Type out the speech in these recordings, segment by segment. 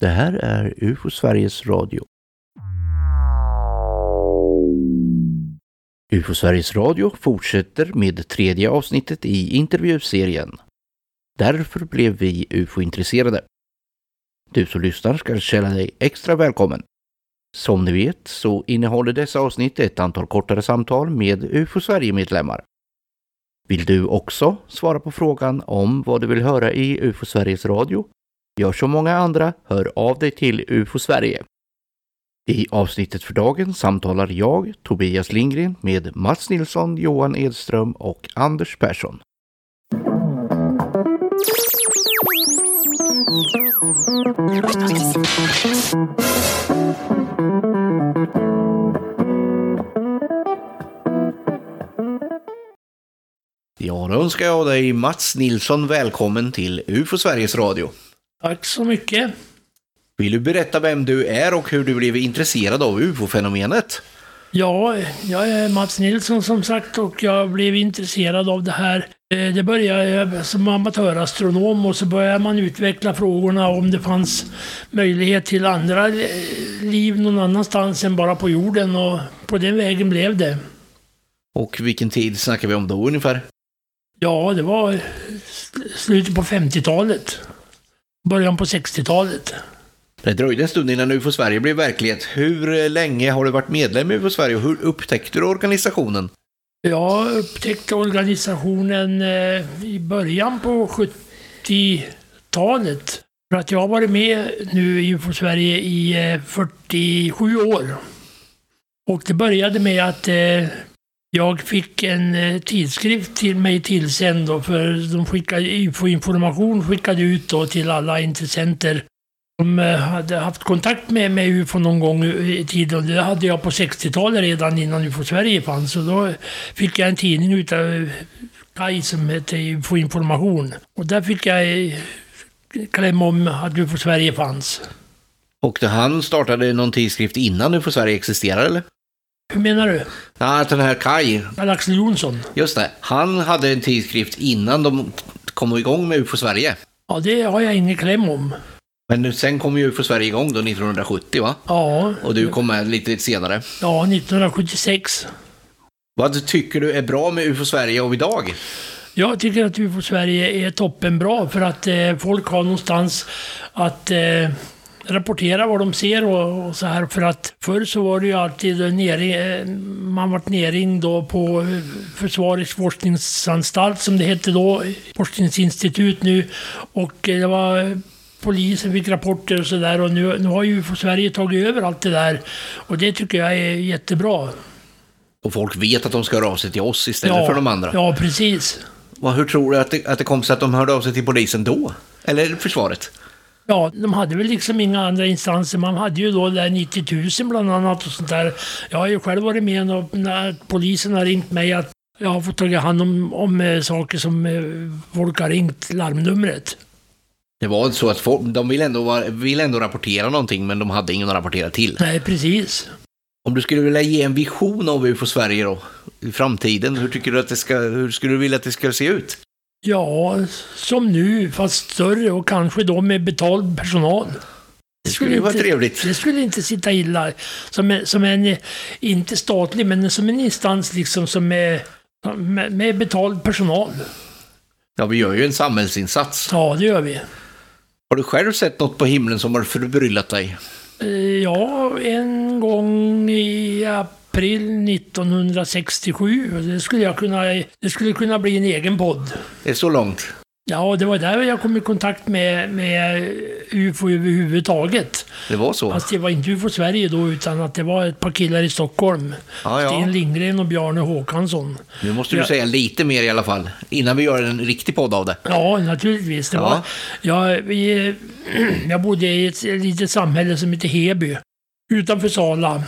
Det här är UFO Sveriges Radio. UFO Sveriges Radio fortsätter med tredje avsnittet i intervjuserien. Därför blev vi UFO-intresserade. Du som lyssnar ska känna dig extra välkommen. Som ni vet så innehåller dessa avsnitt ett antal kortare samtal med UFO Sverige-medlemmar. Vill du också svara på frågan om vad du vill höra i UFO Sveriges Radio? Gör som många andra, hör av dig till UFO Sverige. I avsnittet för dagen samtalar jag, Tobias Lindgren, med Mats Nilsson, Johan Edström och Anders Persson. Ja, då önskar jag dig Mats Nilsson välkommen till UFO Sveriges Radio. Tack så mycket. Vill du berätta vem du är och hur du blev intresserad av UFO-fenomenet? Ja, jag är Mats Nilsson som sagt och jag blev intresserad av det här. Eh, det började jag som amatörastronom och så började man utveckla frågorna om det fanns möjlighet till andra liv någon annanstans än bara på jorden och på den vägen blev det. Och vilken tid snackar vi om då ungefär? Ja, det var slutet på 50-talet. Början på 60-talet. Det dröjde en stund innan UFO Sverige blev verklighet. Hur länge har du varit medlem i UFO Sverige och hur upptäckte du organisationen? Jag upptäckte organisationen eh, i början på 70-talet. För att jag har varit med nu i UFO Sverige i 47 eh, år. Och det började med att eh, jag fick en eh, tidskrift till mig tillsänd då, för de skickade UFO-information skickade ut då till alla intressenter som eh, hade haft kontakt med, med UFO någon gång i tiden. Det hade jag på 60-talet redan innan UFO Sverige fanns. Så då fick jag en tidning utav eh, Kaj som hette UFO Information. Och där fick jag klämma om att UFO Sverige fanns. Och han startade någon tidskrift innan UFO Sverige existerade eller? Hur menar du? Ja, den här Kaj. Axel Jonsson. Just det. Han hade en tidskrift innan de kom igång med UFO Sverige. Ja, det har jag ingen kläm om. Men sen kom ju UFO Sverige igång då 1970 va? Ja. Och du kom med lite senare. Ja, 1976. Vad tycker du är bra med UFO Sverige av idag? Jag tycker att UFO Sverige är toppenbra för att eh, folk har någonstans att eh, rapportera vad de ser och, och, så här. För att förr så var det ju alltid nere, man vart nerringd då på Försvarets forskningsanstalt som det hette då, forskningsinstitut nu. Och det var polisen fick rapporter och sådär och nu, nu har ju Sverige tagit över allt det där. Och det tycker jag är jättebra. Och folk vet att de ska höra av sig till oss istället ja, för de andra? Ja, precis. Hur tror du att det, att det kom sig att de hörde av sig till polisen då? Eller försvaret? Ja, de hade väl liksom inga andra instanser. Man hade ju då där 90 000 bland annat och sånt där. Jag har ju själv varit med när polisen har ringt mig att jag har fått ta hand om, om eh, saker som eh, folk har ringt larmnumret. Det var så att folk, de vill ändå, vill ändå rapportera någonting men de hade ingen att rapportera till. Nej, precis. Om du skulle vilja ge en vision av UFO Sverige då, i framtiden, hur tycker du att det ska, hur skulle du vilja att det ska se ut? Ja, som nu, fast större och kanske då med betald personal. Det skulle ju vara inte, trevligt. Det skulle inte sitta illa. Som som en, inte statlig, men som en instans liksom som är med, med betald personal. Ja, vi gör ju en samhällsinsats. Ja, det gör vi. Har du själv sett något på himlen som har förbryllat dig? Eh, ja, en gång i april 1967. Det skulle, jag kunna, det skulle kunna bli en egen podd. Det är så långt? Ja, det var där jag kom i kontakt med, med UFO överhuvudtaget. Det var så? Fast det var inte UFO Sverige då, utan att det var ett par killar i Stockholm. Ja, ja. Sten Lindgren och Bjarne Håkansson. Nu måste du ja. säga lite mer i alla fall, innan vi gör en riktig podd av det. Ja, naturligtvis. Det ja. var, ja, vi, jag bodde i ett litet samhälle som heter Heby, utanför Sala.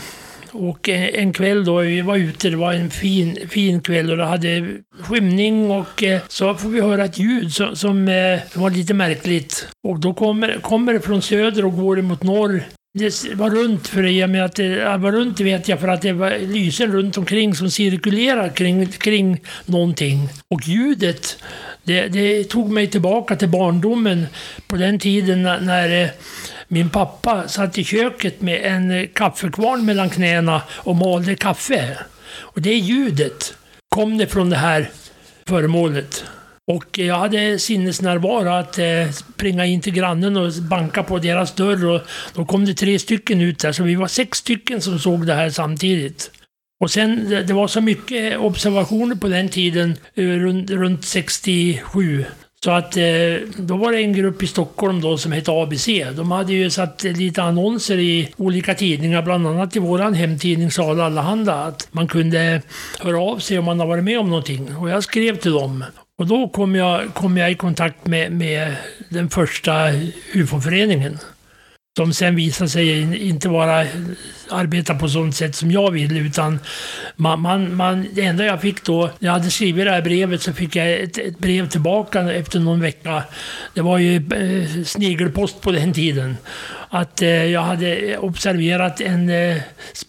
Och eh, en kväll då, vi var ute, det var en fin, fin kväll och det hade skymning och eh, så får vi höra ett ljud som, som var lite märkligt. Och då kommer, kommer det från söder och går mot norr. Det var runt för det, med att det var runt vet jag för att det var lysen runt omkring som cirkulerar kring, kring någonting. Och ljudet, det, det tog mig tillbaka till barndomen på den tiden när, när min pappa satt i köket med en eh, kaffekvarn mellan knäna och malde kaffe. Och det ljudet kom det från det här föremålet. Och jag hade sinnesnärvaro att eh, springa in till grannen och banka på deras dörr. Och då kom det tre stycken ut där, så vi var sex stycken som såg det här samtidigt. Och sen, det, var så mycket observationer på den tiden, eh, runt, runt 67. Så att eh, då var det en grupp i Stockholm då som hette ABC. De hade ju satt lite annonser i olika tidningar, bland annat i våran hemtidning Sala Allehanda, att man kunde höra av sig om man har varit med om någonting. Och jag skrev till dem. Och då kom jag, kom jag i kontakt med, med den första UFO-föreningen. Som sen visade sig inte vara arbeta på sånt sätt som jag vill utan man, man, man, det enda jag fick då, när jag hade skrivit det här brevet så fick jag ett, ett brev tillbaka efter någon vecka. Det var ju eh, snigelpost på den tiden. Att eh, jag hade observerat en, eh,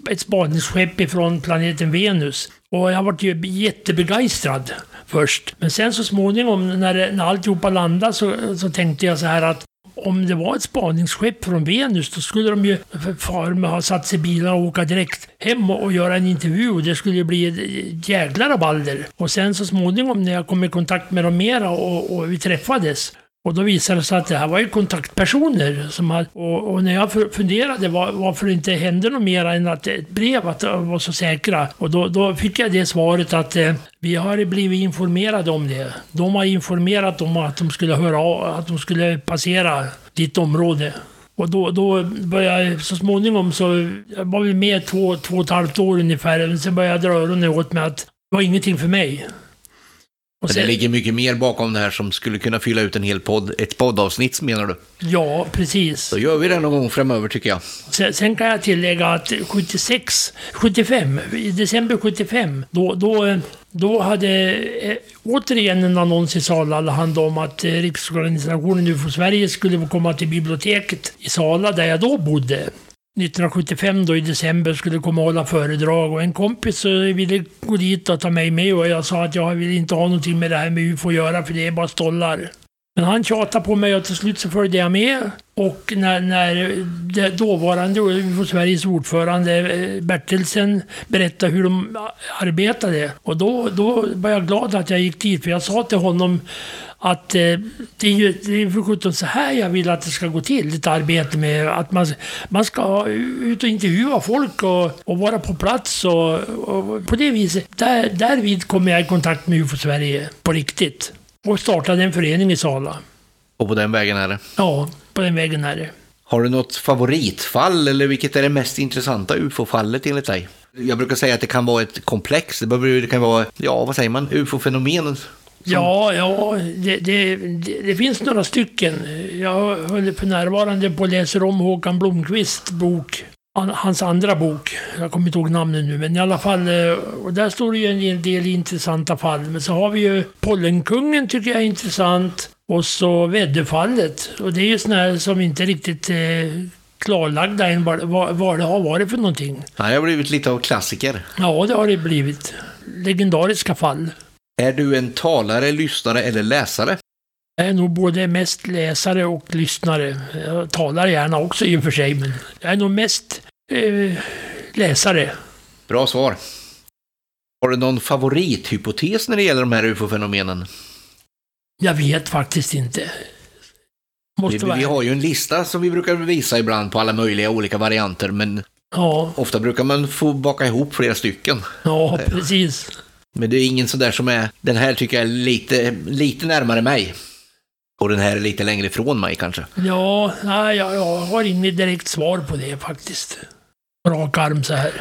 ett spaningsskepp ifrån planeten Venus. Och jag var ju jättebegeistrad först. Men sen så småningom när, när alltihopa landade så, så tänkte jag så här att om det var ett spaningsskepp från Venus, då skulle de ju för med ha satt sig i bilar och åka direkt hem och göra en intervju. Och det skulle bli ett jäkla rabalder. Och sen så småningom när jag kom i kontakt med dem mera och, och vi träffades, och då visade det sig att det här var ju kontaktpersoner. Som hade, och, och när jag funderade var, varför det inte hände något mer än att ett brev att de var så säkra. Och då, då fick jag det svaret att eh, vi har blivit informerade om det. De har informerat om att de skulle höra av, att de skulle passera ditt område. Och då, då började jag så småningom så, jag var väl med två, två och ett halvt år ungefär. Men sen började jag dra öronen åt mig att det var ingenting för mig. Och sen, det ligger mycket mer bakom det här som skulle kunna fylla ut en hel podd, ett poddavsnitt menar du? Ja, precis. Då gör vi det någon gång framöver tycker jag. Sen, sen kan jag tillägga att 76, 75, i december 75, då, då, då hade eh, återigen en annons i Sala handlade om att eh, Riksorganisationen UFO Sverige skulle komma till biblioteket i Sala där jag då bodde. 1975 då i december skulle komma och hålla föredrag och en kompis eh, ville gå dit och ta mig med och jag sa att jag vill inte ha någonting med det här med UFO att göra för det är bara stollar. Men han tjatade på mig och till slut så följde jag med. Och när, när det dåvarande UFO Sveriges ordförande eh, Bertelsen berättade hur de arbetade. Och då, då var jag glad att jag gick dit för jag sa till honom att eh, det är ju det är för sjutton så här jag vill att det ska gå till, ett arbete med att man, man ska ut och intervjua folk och, och vara på plats och, och på det viset. Där, därvid kom jag i kontakt med UFO Sverige på riktigt och startade en förening i Sala. Och på den vägen är det? Ja, på den vägen är det. Har du något favoritfall eller vilket är det mest intressanta UFO-fallet enligt dig? Jag brukar säga att det kan vara ett komplex. Det, kan vara, ja vad säger man, UFO-fenomen Ja, ja det, det, det, finns några stycken. Jag håller för närvarande på att läsa om Håkan Blomqvists bok. Hans andra bok. Jag kommer inte ihåg namnet nu, men i alla fall. Eh, och där står det ju en del intressanta fall. Men så har vi ju Pollenkungen tycker jag är intressant. Och så Väddefallet. Och det är ju sådana här som inte riktigt eh, klarlagda än vad, vad, vad det har varit för någonting. Det har blivit lite av klassiker. Ja, det har det blivit. Legendariska fall. Är du en talare, lyssnare eller läsare? Jag är nog både mest läsare och lyssnare. Jag talar gärna också i och för sig, men jag är nog mest eh, läsare. Bra svar. Har du någon favorithypotes när det gäller de här ufo-fenomenen? Jag vet faktiskt inte. Vi, vi, har ju en lista som vi brukar visa ibland på alla möjliga olika varianter, men ja. ofta brukar man få baka ihop flera stycken. Ja, precis. Men det är ingen sådär som är, den här tycker jag är lite, lite närmare mig. Och den här är lite längre ifrån mig kanske. Ja, nej, jag, jag har inget direkt svar på det faktiskt. Rak arm så här.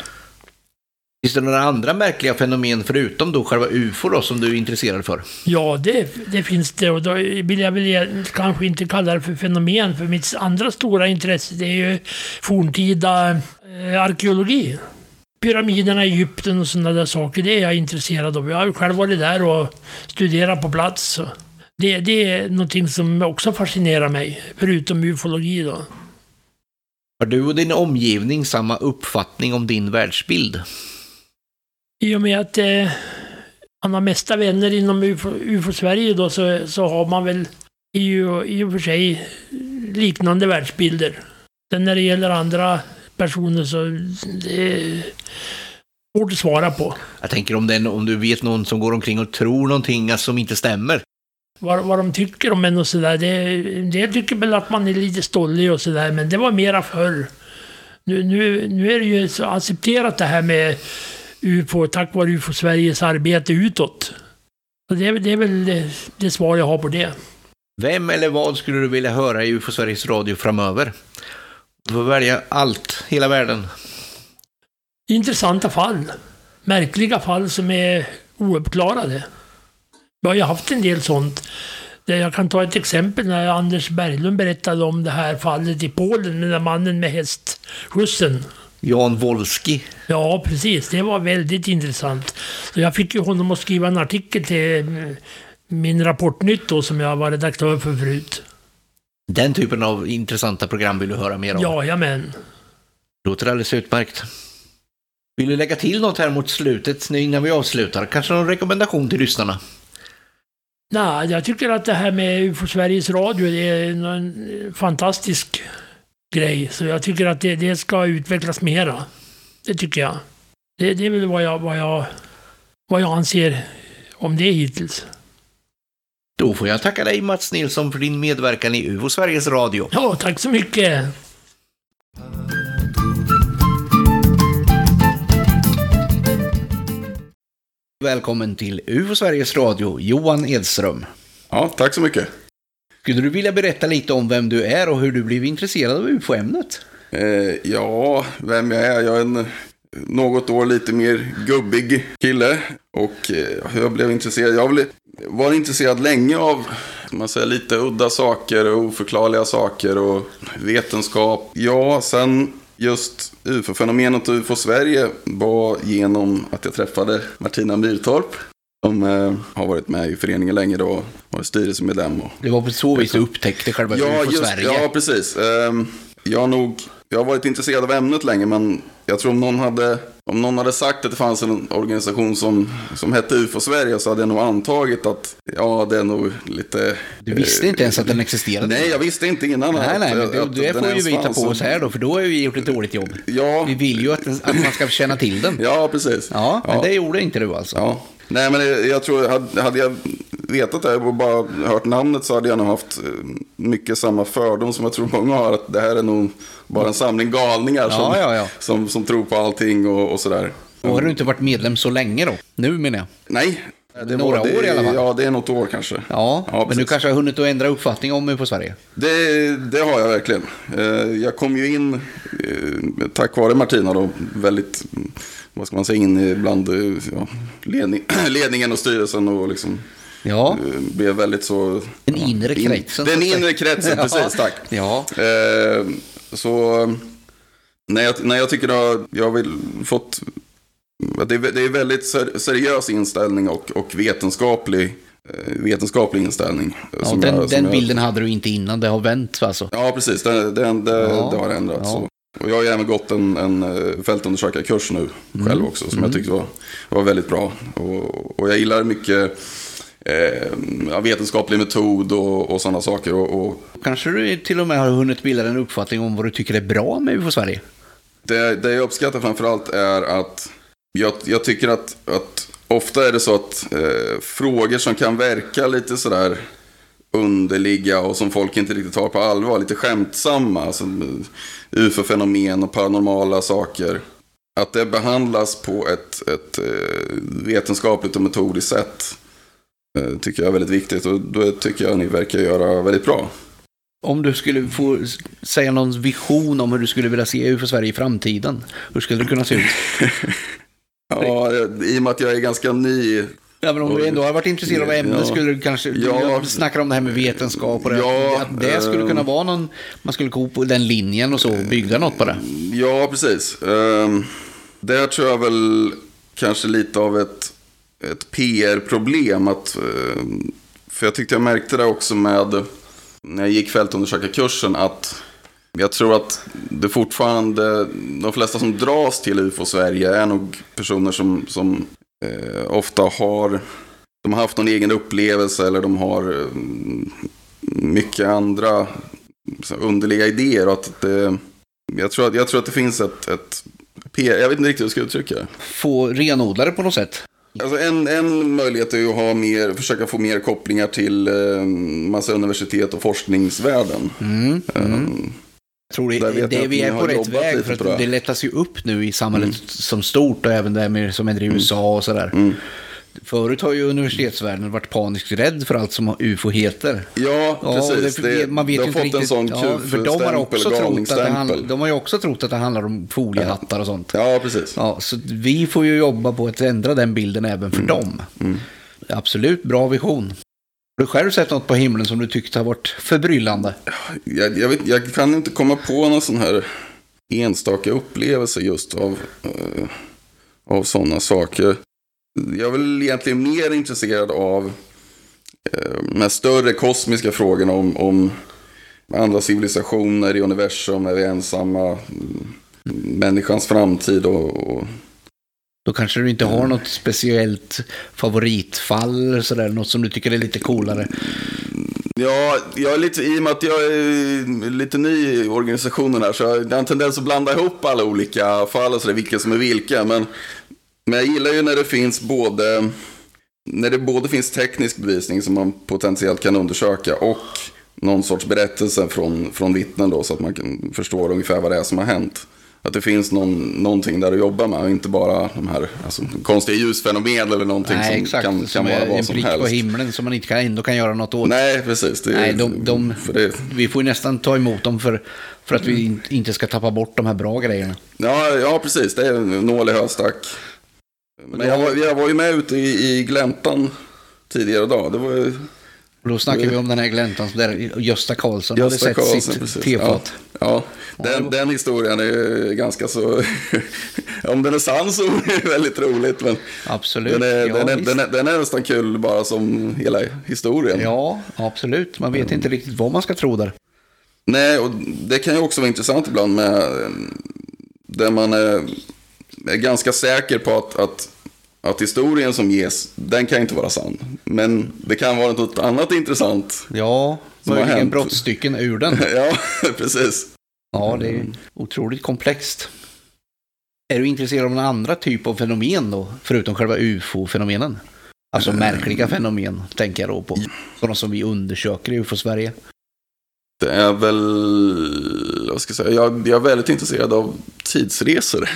Finns det några andra märkliga fenomen förutom då själva UFO då, som du är intresserad för? Ja, det, det finns det. Och då vill jag väl kanske inte kalla det för fenomen, för mitt andra stora intresse det är ju forntida eh, arkeologi pyramiderna i Egypten och sådana där saker, det är jag intresserad av. Jag har själv varit där och studerat på plats. Det, det är någonting som också fascinerar mig, förutom ufologi då. Har du och din omgivning samma uppfattning om din världsbild? I och med att eh, man har mesta vänner inom UFO-Sverige då så, så har man väl i, i och för sig liknande världsbilder. Sen när det gäller andra personer så det är svårt att svara på. Jag tänker om, den, om du vet någon som går omkring och tror någonting som inte stämmer. Vad, vad de tycker om en och sådär. Det, det tycker väl att man är lite stollig och sådär, men det var mera förr. Nu, nu, nu är det ju så accepterat det här med UFO tack vare UFO Sveriges arbete utåt. Så det, är, det är väl det, det svar jag har på det. Vem eller vad skulle du vilja höra i UFO Sveriges Radio framöver? Du får välja allt, hela världen. Intressanta fall. Märkliga fall som är ouppklarade. Vi har ju haft en del sånt. Jag kan ta ett exempel när Anders Berglund berättade om det här fallet i Polen med den mannen med hästskjutsen. Jan Wolski. Ja, precis. Det var väldigt intressant. Så jag fick ju honom att skriva en artikel till min Rapportnytt då, som jag var redaktör för förut. Den typen av intressanta program vill du höra mer om? Jajamän. Låter alldeles utmärkt. Vill du lägga till något här mot slutet innan vi avslutar? Kanske någon rekommendation till lyssnarna? Nej, jag tycker att det här med UFO Sveriges Radio det är en fantastisk grej. Så jag tycker att det, det ska utvecklas mera. Det tycker jag. Det, det är väl vad jag, vad, jag, vad jag anser om det hittills. Då får jag tacka dig Mats Nilsson för din medverkan i UFO Sveriges Radio. Ja, tack så mycket. Välkommen till UFO Sveriges Radio, Johan Edström. Ja, tack så mycket. Skulle du vilja berätta lite om vem du är och hur du blev intresserad av UFO-ämnet? Eh, ja, vem jag är? Jag är en något år lite mer gubbig kille. Och eh, hur jag blev intresserad? Jag var intresserad länge av man säger, lite udda saker och oförklarliga saker och vetenskap. Ja, sen just UFO-fenomenet och UFO-Sverige var genom att jag träffade Martina Myrtorp. Som eh, har varit med i föreningen länge då och var styrelsemedlem. Och, det var på så vis du upptäckte själva ja, UFO-Sverige? Ja, precis. Eh, jag nog jag har varit intresserad av ämnet länge men jag tror om någon hade, om någon hade sagt att det fanns en organisation som, som hette UFO Sverige så hade jag nog antagit att ja, det är nog lite... Du visste inte ens att den existerade? Nej, jag visste inte innan. Nej, nej, men det, det får ju vi ta på oss här då, för då har vi gjort ett dåligt jobb. Ja. Vi vill ju att, att man ska känna till den. Ja, precis. Ja, men ja. det gjorde inte du alltså. Ja. Nej, men jag tror, hade, jag vetat det och bara hört namnet så hade jag nog haft eh, mycket samma fördom som jag tror många har. Att det här är nog bara en samling galningar ja, som, ja, ja. Som, som tror på allting och, och sådär. Och har du inte varit medlem så länge då? Nu menar jag. Nej. Det Några var, det, år i alla fall. Ja, det är något år kanske. Ja, ja men du kanske har hunnit att ändra uppfattning om på Sverige? Det, det har jag verkligen. Eh, jag kom ju in, eh, tack vare Martina då, väldigt, vad ska man säga, in bland ja, ledning, ledningen och styrelsen och liksom Ja. Blev väldigt så... Den inre kretsen. In, den inre kretsen, precis, tack. Ja. Eh, så när jag, när jag tycker att jag har fått... Det är, det är väldigt seriös inställning och, och vetenskaplig, eh, vetenskaplig inställning. Ja, den, jag, den bilden jag, hade du inte innan, det har vänt alltså? Ja, precis. Det, det, det, ja. det har ändrats. Ja. Och jag har även gått en, en eh, fältundersökarkurs nu mm. själv också, som mm. jag tyckte var, var väldigt bra. Och, och jag gillar mycket eh, vetenskaplig metod och, och sådana saker. Och, och, Kanske du till och med har hunnit bilda en uppfattning om vad du tycker är bra med UFO Sverige? Det, det jag uppskattar framförallt är att jag, jag tycker att, att ofta är det så att eh, frågor som kan verka lite sådär underliga och som folk inte riktigt tar på allvar, lite skämtsamma, alltså ufo-fenomen och paranormala saker. Att det behandlas på ett, ett eh, vetenskapligt och metodiskt sätt. Eh, tycker jag är väldigt viktigt och det tycker jag ni verkar göra väldigt bra. Om du skulle få säga någon vision om hur du skulle vilja se UFO Sverige i framtiden, hur skulle det kunna se ut? ja, i och med att jag är ganska ny Ja, men om du ändå har varit intresserad av ämnet ja. skulle du kanske... Ja. Du snackar om det här med vetenskap och det. Ja, att det skulle kunna vara någon... Man skulle gå på den linjen och så bygga något på det. Ja, precis. Um, där tror jag väl kanske lite av ett ett PR-problem. Att, eh, för jag tyckte jag märkte det också med, när jag gick fältundersökarkursen, att jag tror att det fortfarande, de flesta som dras till UFO Sverige är nog personer som, som eh, ofta har, de har haft någon egen upplevelse eller de har eh, mycket andra underliga idéer. Och att det, jag, tror att, jag tror att det finns ett, ett jag vet inte riktigt hur jag ska uttrycka det. Få renodla det på något sätt. Alltså en, en möjlighet är att ha mer, försöka få mer kopplingar till eh, massa universitet och forskningsvärlden. Mm, Eh, Jag tror det, det vi är på rätt väg för att det lättas ju upp nu i samhället som stort och även det med, som händer i USA och sådär. Mm. Förut har ju universitetsvärlden varit paniskt rädd för allt som UFO heter. Ja, precis. det, Det, man vet det har inte fått en riktigt. sån ja, för de har, kufstämpel, också trott att det handl, galningsstämpel. de har ju också trott att det handlar om foliehattar och sånt. Ja, precis. Ja, så vi får ju jobba på att ändra den bilden även Mm. för dem. Absolut bra vision. Har du själv sett något på himlen som du tyckte har varit förbryllande? Jag, jag, vet, jag kan inte komma på någon sån här enstaka upplevelse just av, eh, av sådana saker. Jag är väl egentligen mer intresserad av eh, de här större kosmiska frågorna om, om andra civilisationer i universum, är vi ensamma, mm, människans framtid och, och då kanske du inte har något speciellt favoritfall, sådär, något som du tycker är lite coolare. Ja, jag är lite, i och med att jag är lite ny i organisationen här så jag har en tendens att blanda ihop alla olika fall och sådär, vilka som är vilka. Men, men jag gillar ju när det finns både, när det både finns teknisk bevisning som man potentiellt kan undersöka och någon sorts berättelse från, från vittnen då så att man kan förstå ungefär vad det är som har hänt. Att det finns någon, någonting där att jobba med och inte bara de här alltså, konstiga ljusfenomen eller någonting Nej, som exakt. kan, som kan vara vad en som prick på helst. himlen som man inte kan, ändå kan göra något åt. Nej, precis. Det, Nej, de, de, det, vi får ju nästan ta emot dem för, för att vi in, inte ska tappa bort de här bra grejerna. Ja, ja, precis. Det är en nål i höstack. Men jag var, jag var ju med ute i, i gläntan tidigare idag. Det var ju Och då snackar vi om den här gläntan där Gösta Karlsson Gösta hade Karlsson. sett precis. sitt tefat. Ja, ja. Den, den historien är ju ganska så... om den är sann så är det väldigt roligt. Men Absolut. den är, ja, den, är, den, är, den är nästan kul bara som hela historien. ja, absolut. Man vet inte riktigt vad man ska tro där. Nej, och det kan ju också vara intressant ibland med eh, där man är, är ganska säker på att, att, att historien som ges, den kan inte vara sann. Men det kan vara något annat intressant. Ja, Som har möjligen brottstycken ur den. ja, precis. Ja, det är otroligt komplext. Är du intresserad av någon andra typ av fenomen då, förutom själva ufo-fenomenen? Alltså märkliga fenomen, tänker jag då på. Sådana som vi undersöker i ufo-Sverige. Det är väl, vad ska jag säga, jag, jag är väldigt intresserad av tidsresor.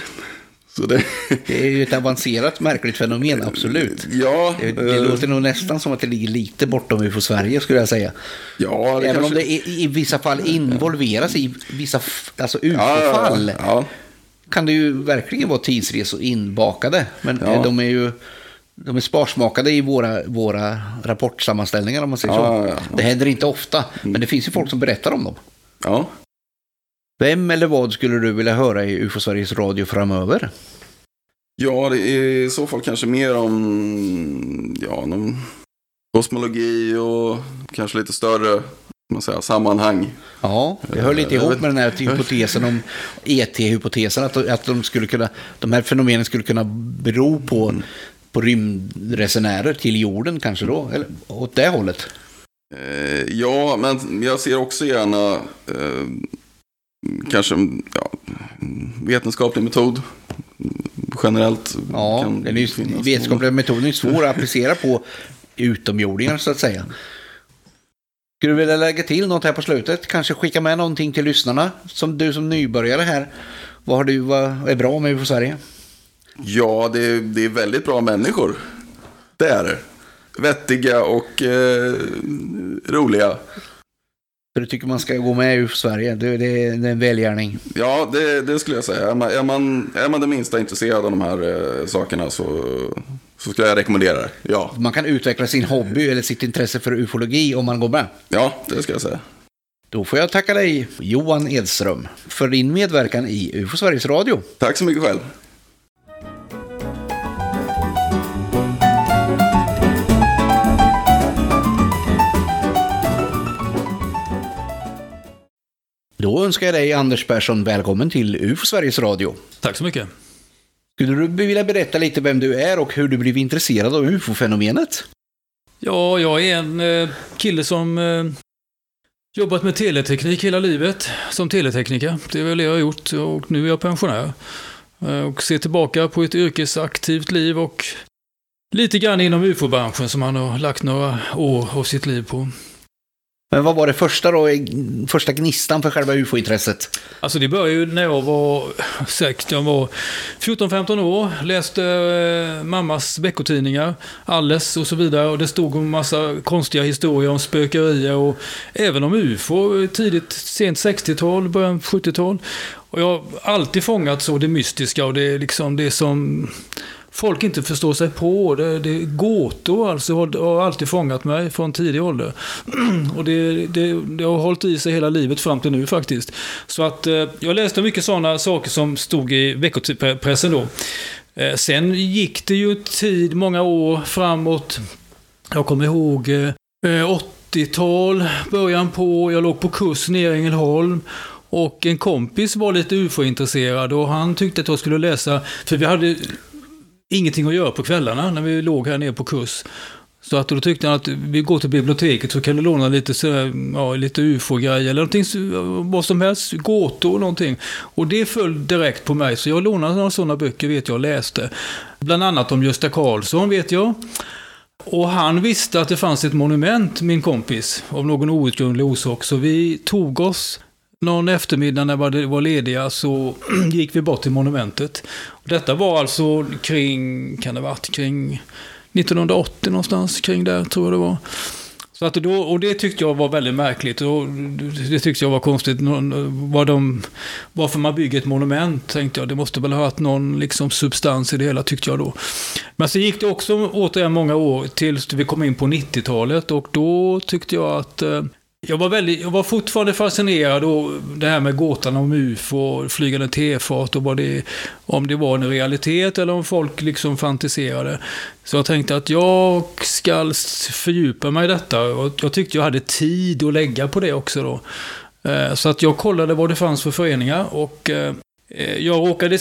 Det, Det är ju ett avancerat märkligt fenomen, absolut. ja, Det, det eh, låter nog nästan som att det ligger lite bortom ufo-Sverige, skulle jag säga. ja, Även kanske, om det i, i vissa fall involveras i vissa alltså ufo-fall. ja, ja, kan det ju verkligen vara tidsresor inbakade. Men eh, de är ju de är sparsmakade i våra, våra rapportsammanställningar om man säger så. Det händer inte ofta, men det finns ju folk som berättar om dem. ja. Vem eller vad skulle du vilja höra i UFO Sveriges Radio framöver? Ja, det är i så fall kanske mer om ja, någon kosmologi och kanske lite större man säger, sammanhang. Ja, det hör lite ihop med den här hypotesen om ET-hypotesen, att, att de, skulle kunna, de här fenomenen skulle kunna bero på, Mm. på rymdresenärer till jorden kanske då, eller åt det hållet. Eh, ja, men jag ser också gärna eh, kanske ja, vetenskaplig metod generellt. Ja, kan den är vetenskapliga metoden är svår att applicera på utomjordingar så att säga. Skulle du vilja lägga till något här på slutet? Kanske skicka med någonting till lyssnarna? Som du som nybörjare här, vad, har du, vad är bra med UFO Sverige? Ja, det är, det är väldigt bra människor. Det är det. Vettiga och eh, roliga. Så du tycker man ska gå med i UFO Sverige? Det, det, är- det är en välgärning. Ja, det, det skulle jag säga. Är man, är, man, är man det minsta intresserad av de här eh, sakerna så, så skulle jag rekommendera det. Ja. Man kan utveckla sin hobby eller sitt intresse för ufologi om man går med. ja, det ska jag säga. Då får jag tacka dig, Johan Edström, för din medverkan i UFO Sveriges Radio. Tack så mycket själv. Då önskar jag dig, Anders Persson, välkommen till UFO Sveriges Radio. Tack så mycket. Skulle du vilja berätta lite vem du är och hur du blev intresserad av ufo-fenomenet? Ja, jag är en eh, kille som eh, Jobbat med teleteknik hela livet som teletekniker. Det är väl det jag har gjort och nu är jag pensionär. Eh, och ser tillbaka på ett yrkesaktivt liv och lite grann inom ufo-branschen som han har lagt några år av sitt liv på. Men vad var det första då, första gnistan för själva ufo-intresset? Alltså det började ju när jag var sex, jag var 14-15 år, läste eh, mammas veckotidningar, Alles och så vidare. Och det stod en massa konstiga historier om spökerier och även om ufo, eh, tidigt, sent 60-tal, början 70-tal. Och jag har alltid fångat så det mystiska och det, liksom det som folk inte förstår sig på. Det, det gåtor alltså har alltid fångat mig från tidig ålder. Och det, det, det, har hållit i sig hela livet fram till nu faktiskt. Så att eh, jag läste mycket sådana saker som stod i veckopressen då. Eh, sen gick det ju tid, många år framåt. Jag kommer ihåg eh, eh 80-tal, början på, jag låg på kurs nere i Ängelholm. Och en kompis var lite ufo-intresserad och han tyckte att jag skulle läsa, för vi hade ingenting att göra på kvällarna när vi låg här nere på kurs. Så att då tyckte han att vi går till biblioteket så kan du låna lite, sådär, ja, lite ufo-grejer eller någonting, vad som helst, gåtor och någonting. Och det föll direkt på mig, så jag lånade några sådana böcker vet jag och läste. Bland annat om Gösta Karlsson vet jag. Och han visste att det fanns ett monument, min kompis, av någon outgrundlig orsak. Så vi tog oss någon eftermiddag när vi var lediga så gick vi bort till monumentet. Detta var alltså kring, kan det varit kring 1980 någonstans, kring där tror jag det var. Så att då, och det tyckte jag var väldigt märkligt. Och det tyckte jag var konstigt. Var de, varför man bygger ett monument, tänkte jag. Det måste väl ha haft någon liksom, substans i det hela, tyckte jag då. Men så gick det också återigen många år tills vi kom in på 90-talet. Och då tyckte jag att eh, jag var, väldigt, jag var fortfarande fascinerad av det här med gåtan om ufo, flygande tefat och vad det, om det var en realitet eller om folk liksom fantiserade. Så jag tänkte att jag ska fördjupa mig i detta och jag tyckte jag hade tid att lägga på det också då. Eh, så att jag kollade vad det fanns för föreningar och eh, jag råkade,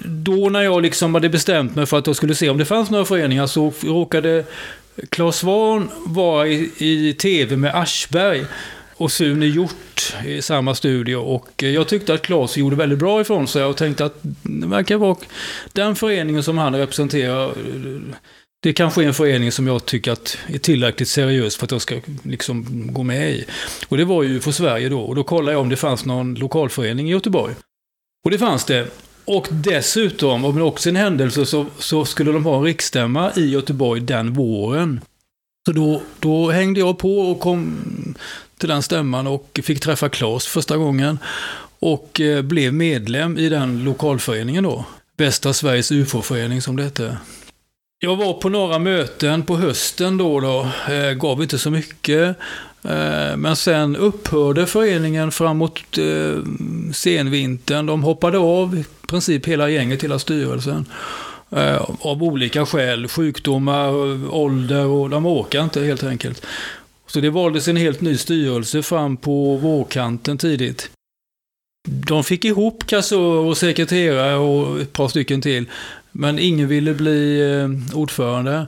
då när jag liksom hade bestämt mig för att jag skulle se om det fanns några föreningar så råkade Claes Svahn var i, i tv med Aschberg och Sune Hjort i samma studio. Och eh, jag tyckte att Claes gjorde väldigt bra ifrån sig och tänkte att det verkar vara den föreningen som han representerar. Det kanske är en förening som jag tycker att är tillräckligt seriös för att jag ska liksom gå med i. Och det var ju för Sverige då. Och då kollade jag om det fanns någon lokalförening i Göteborg. Och det fanns det. Och dessutom, om det också en händelse, så, så skulle de ha en riksstämma i Göteborg den våren. Så då, då hängde jag på och kom till den stämman och fick träffa Claes första gången. Och eh, blev medlem i den lokalföreningen då. Västra Sveriges UFO-förening som det hette. Jag var på några möten på hösten då, då eh, gav inte så mycket. Eh, men sen upphörde föreningen framåt eh, senvintern. De hoppade av princip hela gänget, hela styrelsen. Eh, av olika skäl, sjukdomar, ålder och de orkar inte helt enkelt. Så det valdes en helt ny styrelse fram på vårkanten tidigt. De fick ihop kassör och sekreterare och ett par stycken till. Men ingen ville bli eh, ordförande.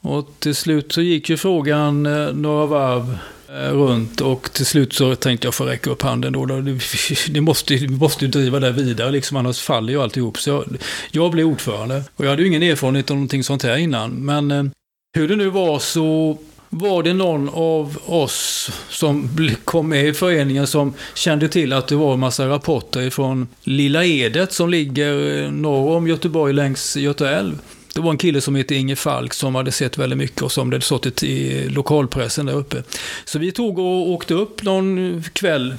Och till slut så gick ju frågan eh, några varv Eh, runt och till slut så tänkte jag få räcka upp handen då. Det måste, vi måste ju driva det vidare liksom, annars faller ju alltihop. Så jag, jag blev ordförande. Och jag hade ju ingen erfarenhet av någonting sånt här innan. Men eh, hur det nu var så var det någon av oss som kom med i föreningen som kände till att det var en massa rapporter från Lilla Edet som ligger eh, norr om Göteborg längs Göta älv. Det var en kille som hette Inge Falk som hade sett väldigt mycket och som det hade stått i lokalpressen där uppe. Så vi tog och åkte upp någon kväll,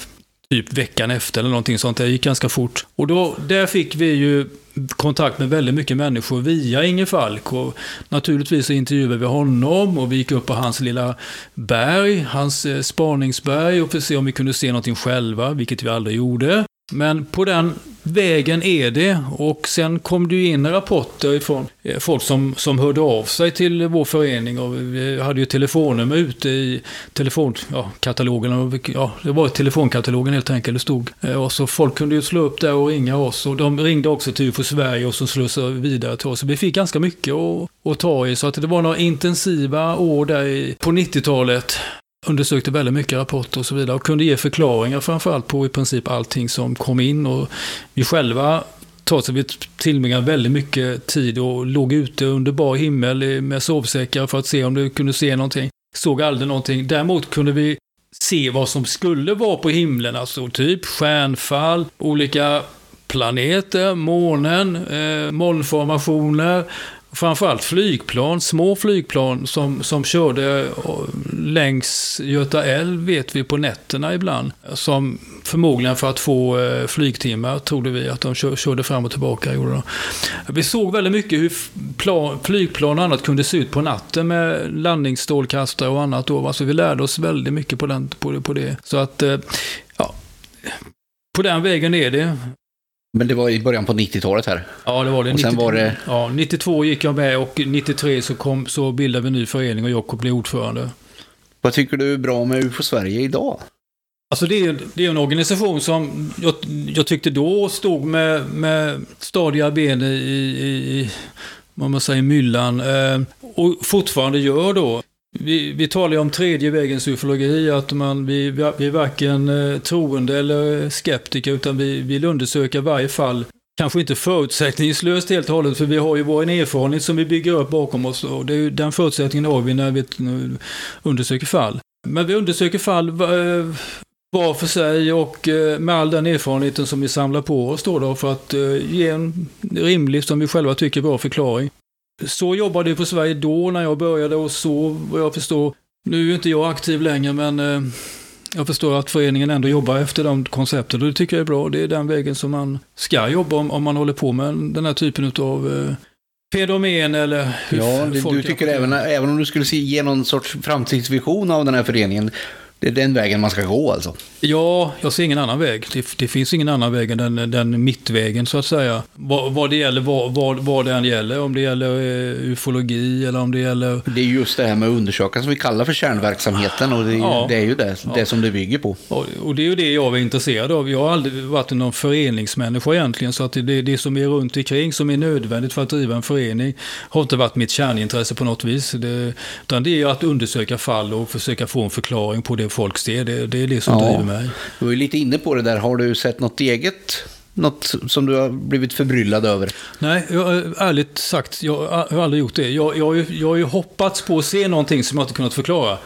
typ veckan efter eller någonting sånt. Det gick ganska fort. Och då, där fick vi ju kontakt med väldigt mycket människor via Inge Falk. Och naturligtvis så intervjuade vi honom och vi gick upp på hans lilla berg, hans eh, spaningsberg och för att se om vi kunde se någonting själva, vilket vi aldrig gjorde. Men på den vägen är det. Och sen kom det ju in rapporter ifrån eh, folk som, som hörde av sig till vår förening. Och vi hade ju telefonnummer ute i telefonkatalogen. Ja, ja, det var telefonkatalogen helt enkelt det stod. Eh, och så folk kunde ju slå upp där och ringa oss. Och de ringde också till UFO Sverige och så slussade vidare till oss. Så vi fick ganska mycket att, att ta i. Så att det var några intensiva år där på 90-talet undersökte väldigt mycket rapporter och så vidare och kunde ge förklaringar framförallt på i princip allting som kom in. Och vi själva trots att vi tillbringade väldigt mycket tid och låg ute under bar himmel med sovsäckar för att se om du kunde se någonting. Såg aldrig någonting. Däremot kunde vi se vad som skulle vara på himlen, alltså typ stjärnfall, olika planeter, månen, eh, molnformationer, framförallt flygplan, små flygplan som, som körde längs Göta älv vet vi på nätterna ibland. Som förmodligen för att få eh, flygtimmar trodde vi att de körde fram och tillbaka. Gjorde de. Vi såg väldigt mycket hur plan, flygplan och annat kunde se ut på natten med landningsstrålkastare och annat. Då. Alltså vi lärde oss väldigt mycket på, den, på, på det. Så att, eh, ja, på den vägen är det. Men det var i början på 90-talet här. Ja, det var det. Och sen 90, var det... Ja, 92 gick jag med och 93 så, kom, så bildade vi en ny förening och Jakob blev ordförande. Vad tycker du är bra med UFO Sverige idag? Alltså det är, det är en organisation som jag, jag tyckte då stod med, med stadiga ben i, i, i vad man säger, myllan. Eh, och fortfarande gör då. Vi, vi talar ju om tredje vägens ufologi, att man, vi, vi är varken eh, troende eller skeptiker, utan vi vill undersöka varje fall. Kanske inte förutsättningslöst helt och hållet, för vi har ju vår erfarenhet som vi bygger upp bakom oss. Och det är ju, den förutsättningen har vi när vi undersöker fall. Men vi undersöker fall eh, var för sig och eh, med all den erfarenheten som vi samlar på oss då, då för att ge en rimlig, som vi själva tycker, bra förklaring. Så jobbade vi på Sverige då när jag började och så vad jag förstår. Nu är inte jag aktiv längre men eh, jag förstår att föreningen ändå jobbar efter de koncepten och det tycker jag är bra. Det är den vägen som man ska jobba om, om man håller på med den här typen av eh, fenomen eller hur Ja, det, du tycker även, även om du skulle ge någon sorts framtidsvision av den här föreningen det är den vägen man ska gå alltså? Ja, jag ser ingen annan väg. Det, det finns ingen annan väg än den, den mittvägen så att säga. Vad, vad det gäller, vad, vad, vad det än gäller. Om det gäller uh, ufologi eller om det gäller... Det är just det här med att undersöka som vi kallar för kärnverksamheten och det, ja, det är ju det, det som det bygger på. Och, och, det är ju det jag är intresserad av. Jag har aldrig varit någon föreningsmänniska egentligen så att det, det som är runt omkring som är nödvändigt för att driva en förening har inte varit mitt kärnintresse på något vis. Det, utan det är att undersöka fall och försöka få en förklaring på det folk ser. Det, det är det som ja, driver mig. Du var ju lite inne på det där. Har du sett något eget? Något som du har blivit förbryllad över? Nej, jag, ärligt sagt, jag har aldrig gjort det. Jag, jag, jag har ju hoppats på att se någonting som jag inte kunnat förklara.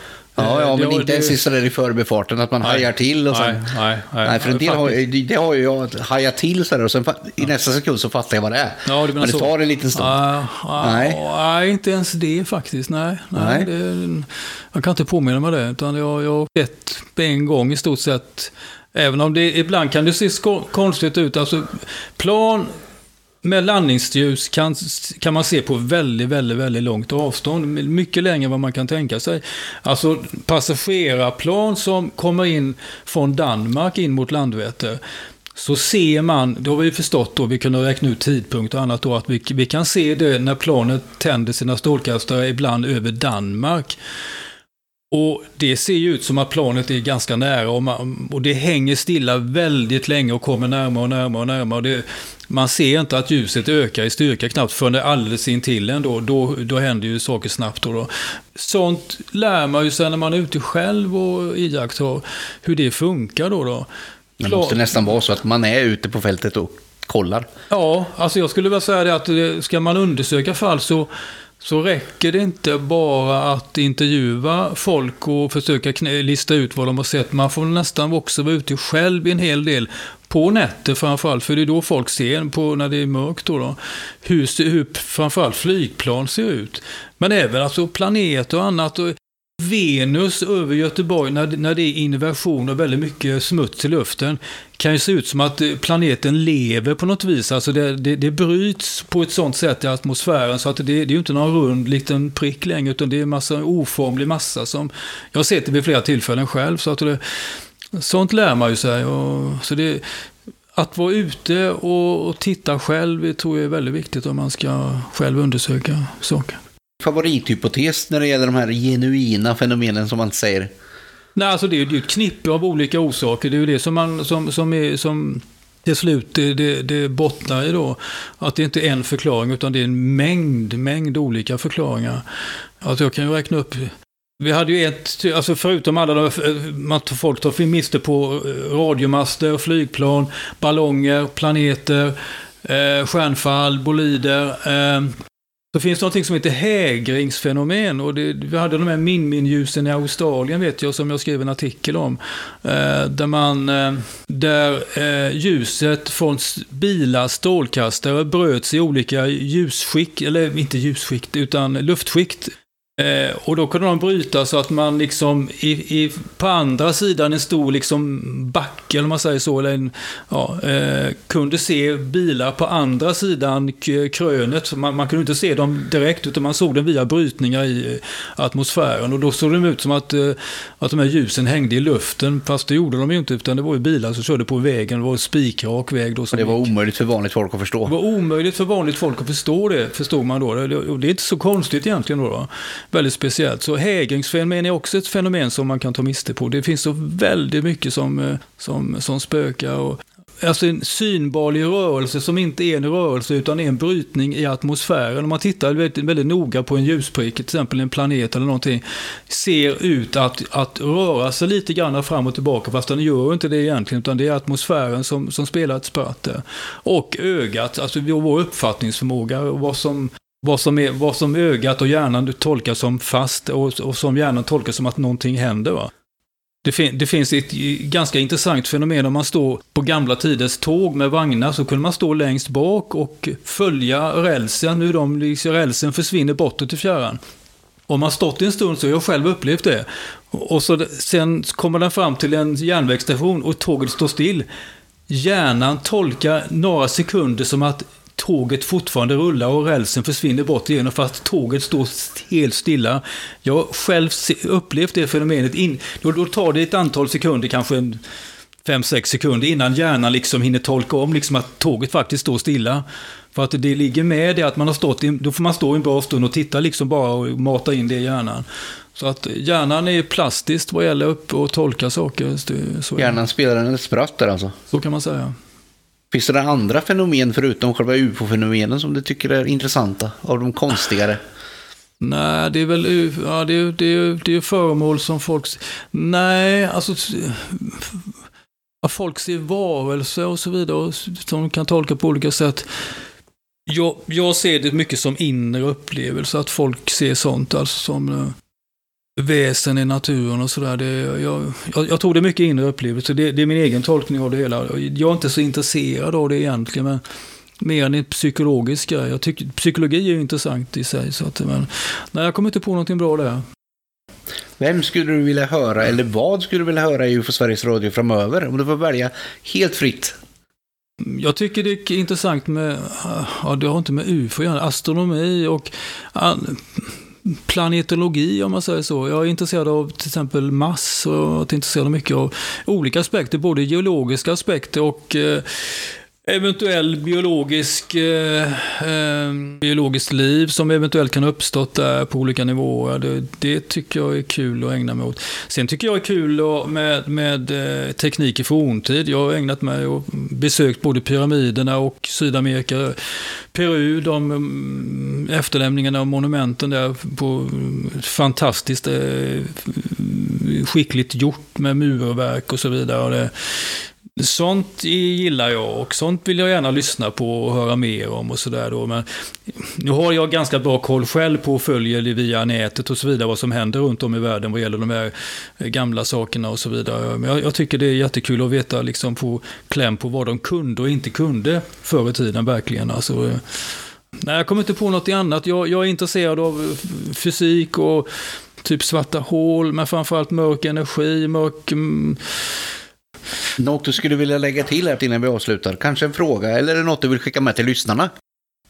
Ja, ja men det, inte ens sådär i förbifarten att man nej, hajar till och sen... Nej, nej, nej. nej för en del har, det har ju jag hajat till sådär och sen i nästa sekund så fattar jag vad det är. Ja, det men det tar en liten stund. Uh, uh, nej. nej, inte ens det faktiskt. Nej, nej. Det, jag kan inte påminna mig det. Utan jag, jag har sett en gång i stort sett. Även om det ibland kan det se konstigt ut. Alltså, plan med landningsljus kan, kan man se på väldigt, väldigt, väldigt långt avstånd. Mycket längre än vad man kan tänka sig. Alltså passagerarplan som kommer in från Danmark in mot Landvetter. Så ser man, det har vi förstått då, vi kunde räkna ut tidpunkt och annat då, att vi, vi kan se det när planet tänder sina strålkastare ibland över Danmark. Och det ser ju ut som att planet är ganska nära och, man, och det hänger stilla väldigt länge och kommer närmare och närmare och närmare. Och det, man ser inte att ljuset ökar i styrka knappt förrän det är alldeles intill en då, då, då händer ju saker snabbt. Då, då. Sånt lär man ju sig när man är ute själv och iakttar hur det funkar då. då. Det måste nästan vara så att man är ute på fältet och kollar. Ja, alltså jag skulle vilja säga det att eh, ska man undersöka fall så så räcker det inte bara att intervjua folk och försöka lista ut vad de har sett. Man får nästan också vara ute själv en hel del. På nätter framförallt, för det är då folk ser på när det är mörkt. Då, då hur, hur framförallt flygplan ser ut. Men även alltså planeter och annat. Och Venus över Göteborg, när, när det är inversion och väldigt mycket smuts i luften, kan ju se ut som att eh, planeten lever på något vis. Alltså det, det, det bryts på ett sånt sätt i atmosfären så att det, det är ju inte någon rund liten prick längre, utan det är en massa oformlig massa som jag har sett det vid flera tillfällen själv. Så att det, sånt lär man ju sig. Och, så det, att vara ute och, och titta själv tror jag är väldigt viktigt om man ska själv undersöka saker favorithypotes när det gäller de här genuina fenomenen som man säger? Nej, alltså det är ju ett knippe av olika orsaker. Det är ju det som, man, som, som, är, som till slut det, det, det bottnar i då. Att det inte är en förklaring utan det är en mängd, mängd olika förklaringar. Alltså jag kan ju räkna upp Vi hade ju ett, alltså förutom alla de, man folk tar miste på eh, radiomaster, flygplan, ballonger, planeter, eh, stjärnfall, bolider. Eh, så finns det någonting som heter hägringsfenomen och det, vi hade de här Min-Min-ljusen i Australien vet jag som jag skrev en artikel om. Eh, där man, eh, där eh, ljuset från bilars strålkastare bröts i olika ljusskikt, eller inte ljusskikt utan luftskikt Eh, och då kunde de bryta så att man liksom i, i, på andra sidan en stor liksom backe, eller man säger så, eller en, ja, eh, kunde se bilar på andra sidan krönet. Man, man, kunde inte se dem direkt, utan man såg dem via brytningar i eh, atmosfären. Och då såg det ut som att, eh, att de här ljusen hängde i luften, fast det gjorde de ju inte, utan det var ju bilar som körde på vägen. Det var en spikrak väg. Då, och det var omöjligt för vanligt folk att förstå. Det var omöjligt för vanligt folk att förstå det, förstod man då. Och det är inte så konstigt egentligen då. då väldigt speciellt. Så hägringsfenomen är också ett fenomen som man kan ta miste på. Det finns så väldigt mycket som, eh, som, som spökar. Och, alltså en synbarlig rörelse som inte är en rörelse utan är en brytning i atmosfären. Om man tittar väldigt, väldigt noga på en ljusprick, till exempel en planet eller någonting, ser ut att, att röra sig lite grann fram och tillbaka, fast den gör inte det egentligen, utan det är atmosfären som, som spelar ett spratt där. Och ögat, alltså vår uppfattningsförmåga, vad som vad som, är, vad som ögat och hjärnan tolkar som fast och, och som hjärnan tolkar som att någonting händer. Va? Det, fin det, finns ett ganska intressant fenomen om man står på gamla tiders tåg med vagnar så kunde man stå längst bak och följa rälsen. hur de, liksom, rälsen försvinner bortåt i fjärran. Om man stått en stund så har jag själv upplevt det. Och så, sen kommer den fram till en järnvägsstation och tåget står still. Hjärnan tolkar några sekunder som att tåget fortfarande rullar och rälsen försvinner bort igenom fast tåget står helt stilla. Jag har själv upplevt det fenomenet. In, då, då tar det ett antal sekunder, kanske 5-6 sekunder innan hjärnan liksom hinner tolka om liksom att tåget faktiskt står stilla. För att det ligger med det att man har stått, in, då får man stå en bra stund och titta liksom bara och mata in det i hjärnan. Så att hjärnan är plastiskt vad gäller upp och tolka saker. Så hjärnan spelar en spratt där alltså? Så kan man säga. Finns det andra fenomen förutom själva ufo-fenomenen som du tycker är intressanta? Av de konstigare? Nej, det är väl ja, det är, det är, det är föremål som folk... Nej, alltså... Folk ser varelser och så vidare som de kan tolka på olika sätt. Jag, jag ser det mycket som inre upplevelse, att folk ser sånt alltså som eh, väsen i naturen och sådär. Jag, jag, jag tror det är mycket inre upplevelse. Det, det, är min egen tolkning av det hela. Jag är inte så intresserad av det egentligen. Men mer än en psykologisk grej. Jag tycker, psykologi är ju intressant i sig. Så att, men, nej, jag kommer inte på någonting bra där. Vem skulle du vilja höra, eller vad skulle du vilja höra i UFO Sveriges Radio framöver? Om du får välja helt fritt. Jag tycker det är intressant med, ja det har inte med UFO att göra, astronomi och planetologi om man säger så. Jag är intresserad av till exempel mass och jag är intresserad av mycket av olika aspekter, både geologiska aspekter och eh, eventuell biologisk, eh, eh, biologiskt liv som eventuellt kan ha uppstått där på olika nivåer. Det, det, tycker jag är kul att ägna mig åt. Sen tycker jag är kul med, med eh, teknik i forntid. Jag har ägnat mig och besökt både pyramiderna och Sydamerika, Peru, de mm, efterlämningarna av monumenten där på mm, fantastiskt eh, skickligt gjort med murverk och så vidare. Och det, Sånt gillar jag och sånt vill jag gärna lyssna på och höra mer om och sådär då. Men nu har jag ganska bra koll själv på och följer det via nätet och så vidare vad som händer runt om i världen vad gäller de här gamla sakerna och så vidare. Men jag, jag tycker det är jättekul att veta liksom på kläm på vad de kunde och inte kunde förr i tiden verkligen. Alltså, nej, jag kommer inte på något annat. Jag, jag är intresserad av fysik och typ svarta hål, men framförallt mörk energi, mörk mm, något du skulle vilja lägga till här innan vi avslutar? Kanske en fråga eller är det något du vill skicka med till lyssnarna?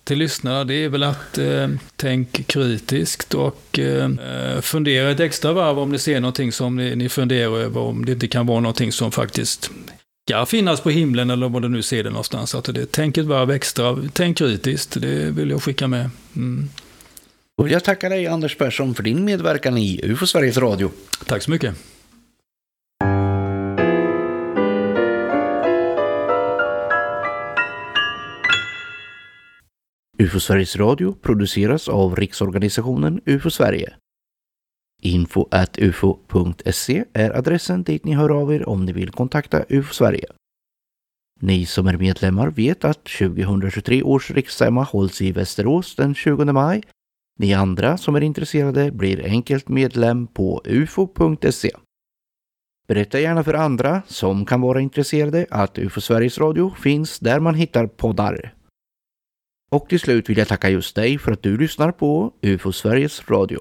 Till lyssnarna, det är väl att eh, tänk kritiskt och eh, fundera ett extra varv om ni ser någonting som ni, ni funderar över, om det inte kan vara någonting som faktiskt ska finnas på himlen eller vad du nu ser det någonstans. Att det, tänk ett varv extra, tänk kritiskt, det vill jag skicka med. Mm. Och jag tackar dig Anders Persson för din medverkan i UFO Sveriges Radio. Tack så mycket. UFO Sveriges Radio produceras av Riksorganisationen UFO Sverige. Info.ufo.se är adressen dit ni hör av er om ni vill kontakta UFO Sverige. Ni som är medlemmar vet att 2023 års riksstämma hålls i Västerås den 20 maj. Ni andra som är intresserade blir enkelt medlem på ufo.se. Berätta gärna för andra som kan vara intresserade att UFO Sveriges Radio finns där man hittar poddar. Och till slut vill jag tacka just dig för att du lyssnar på UFO Sveriges Radio.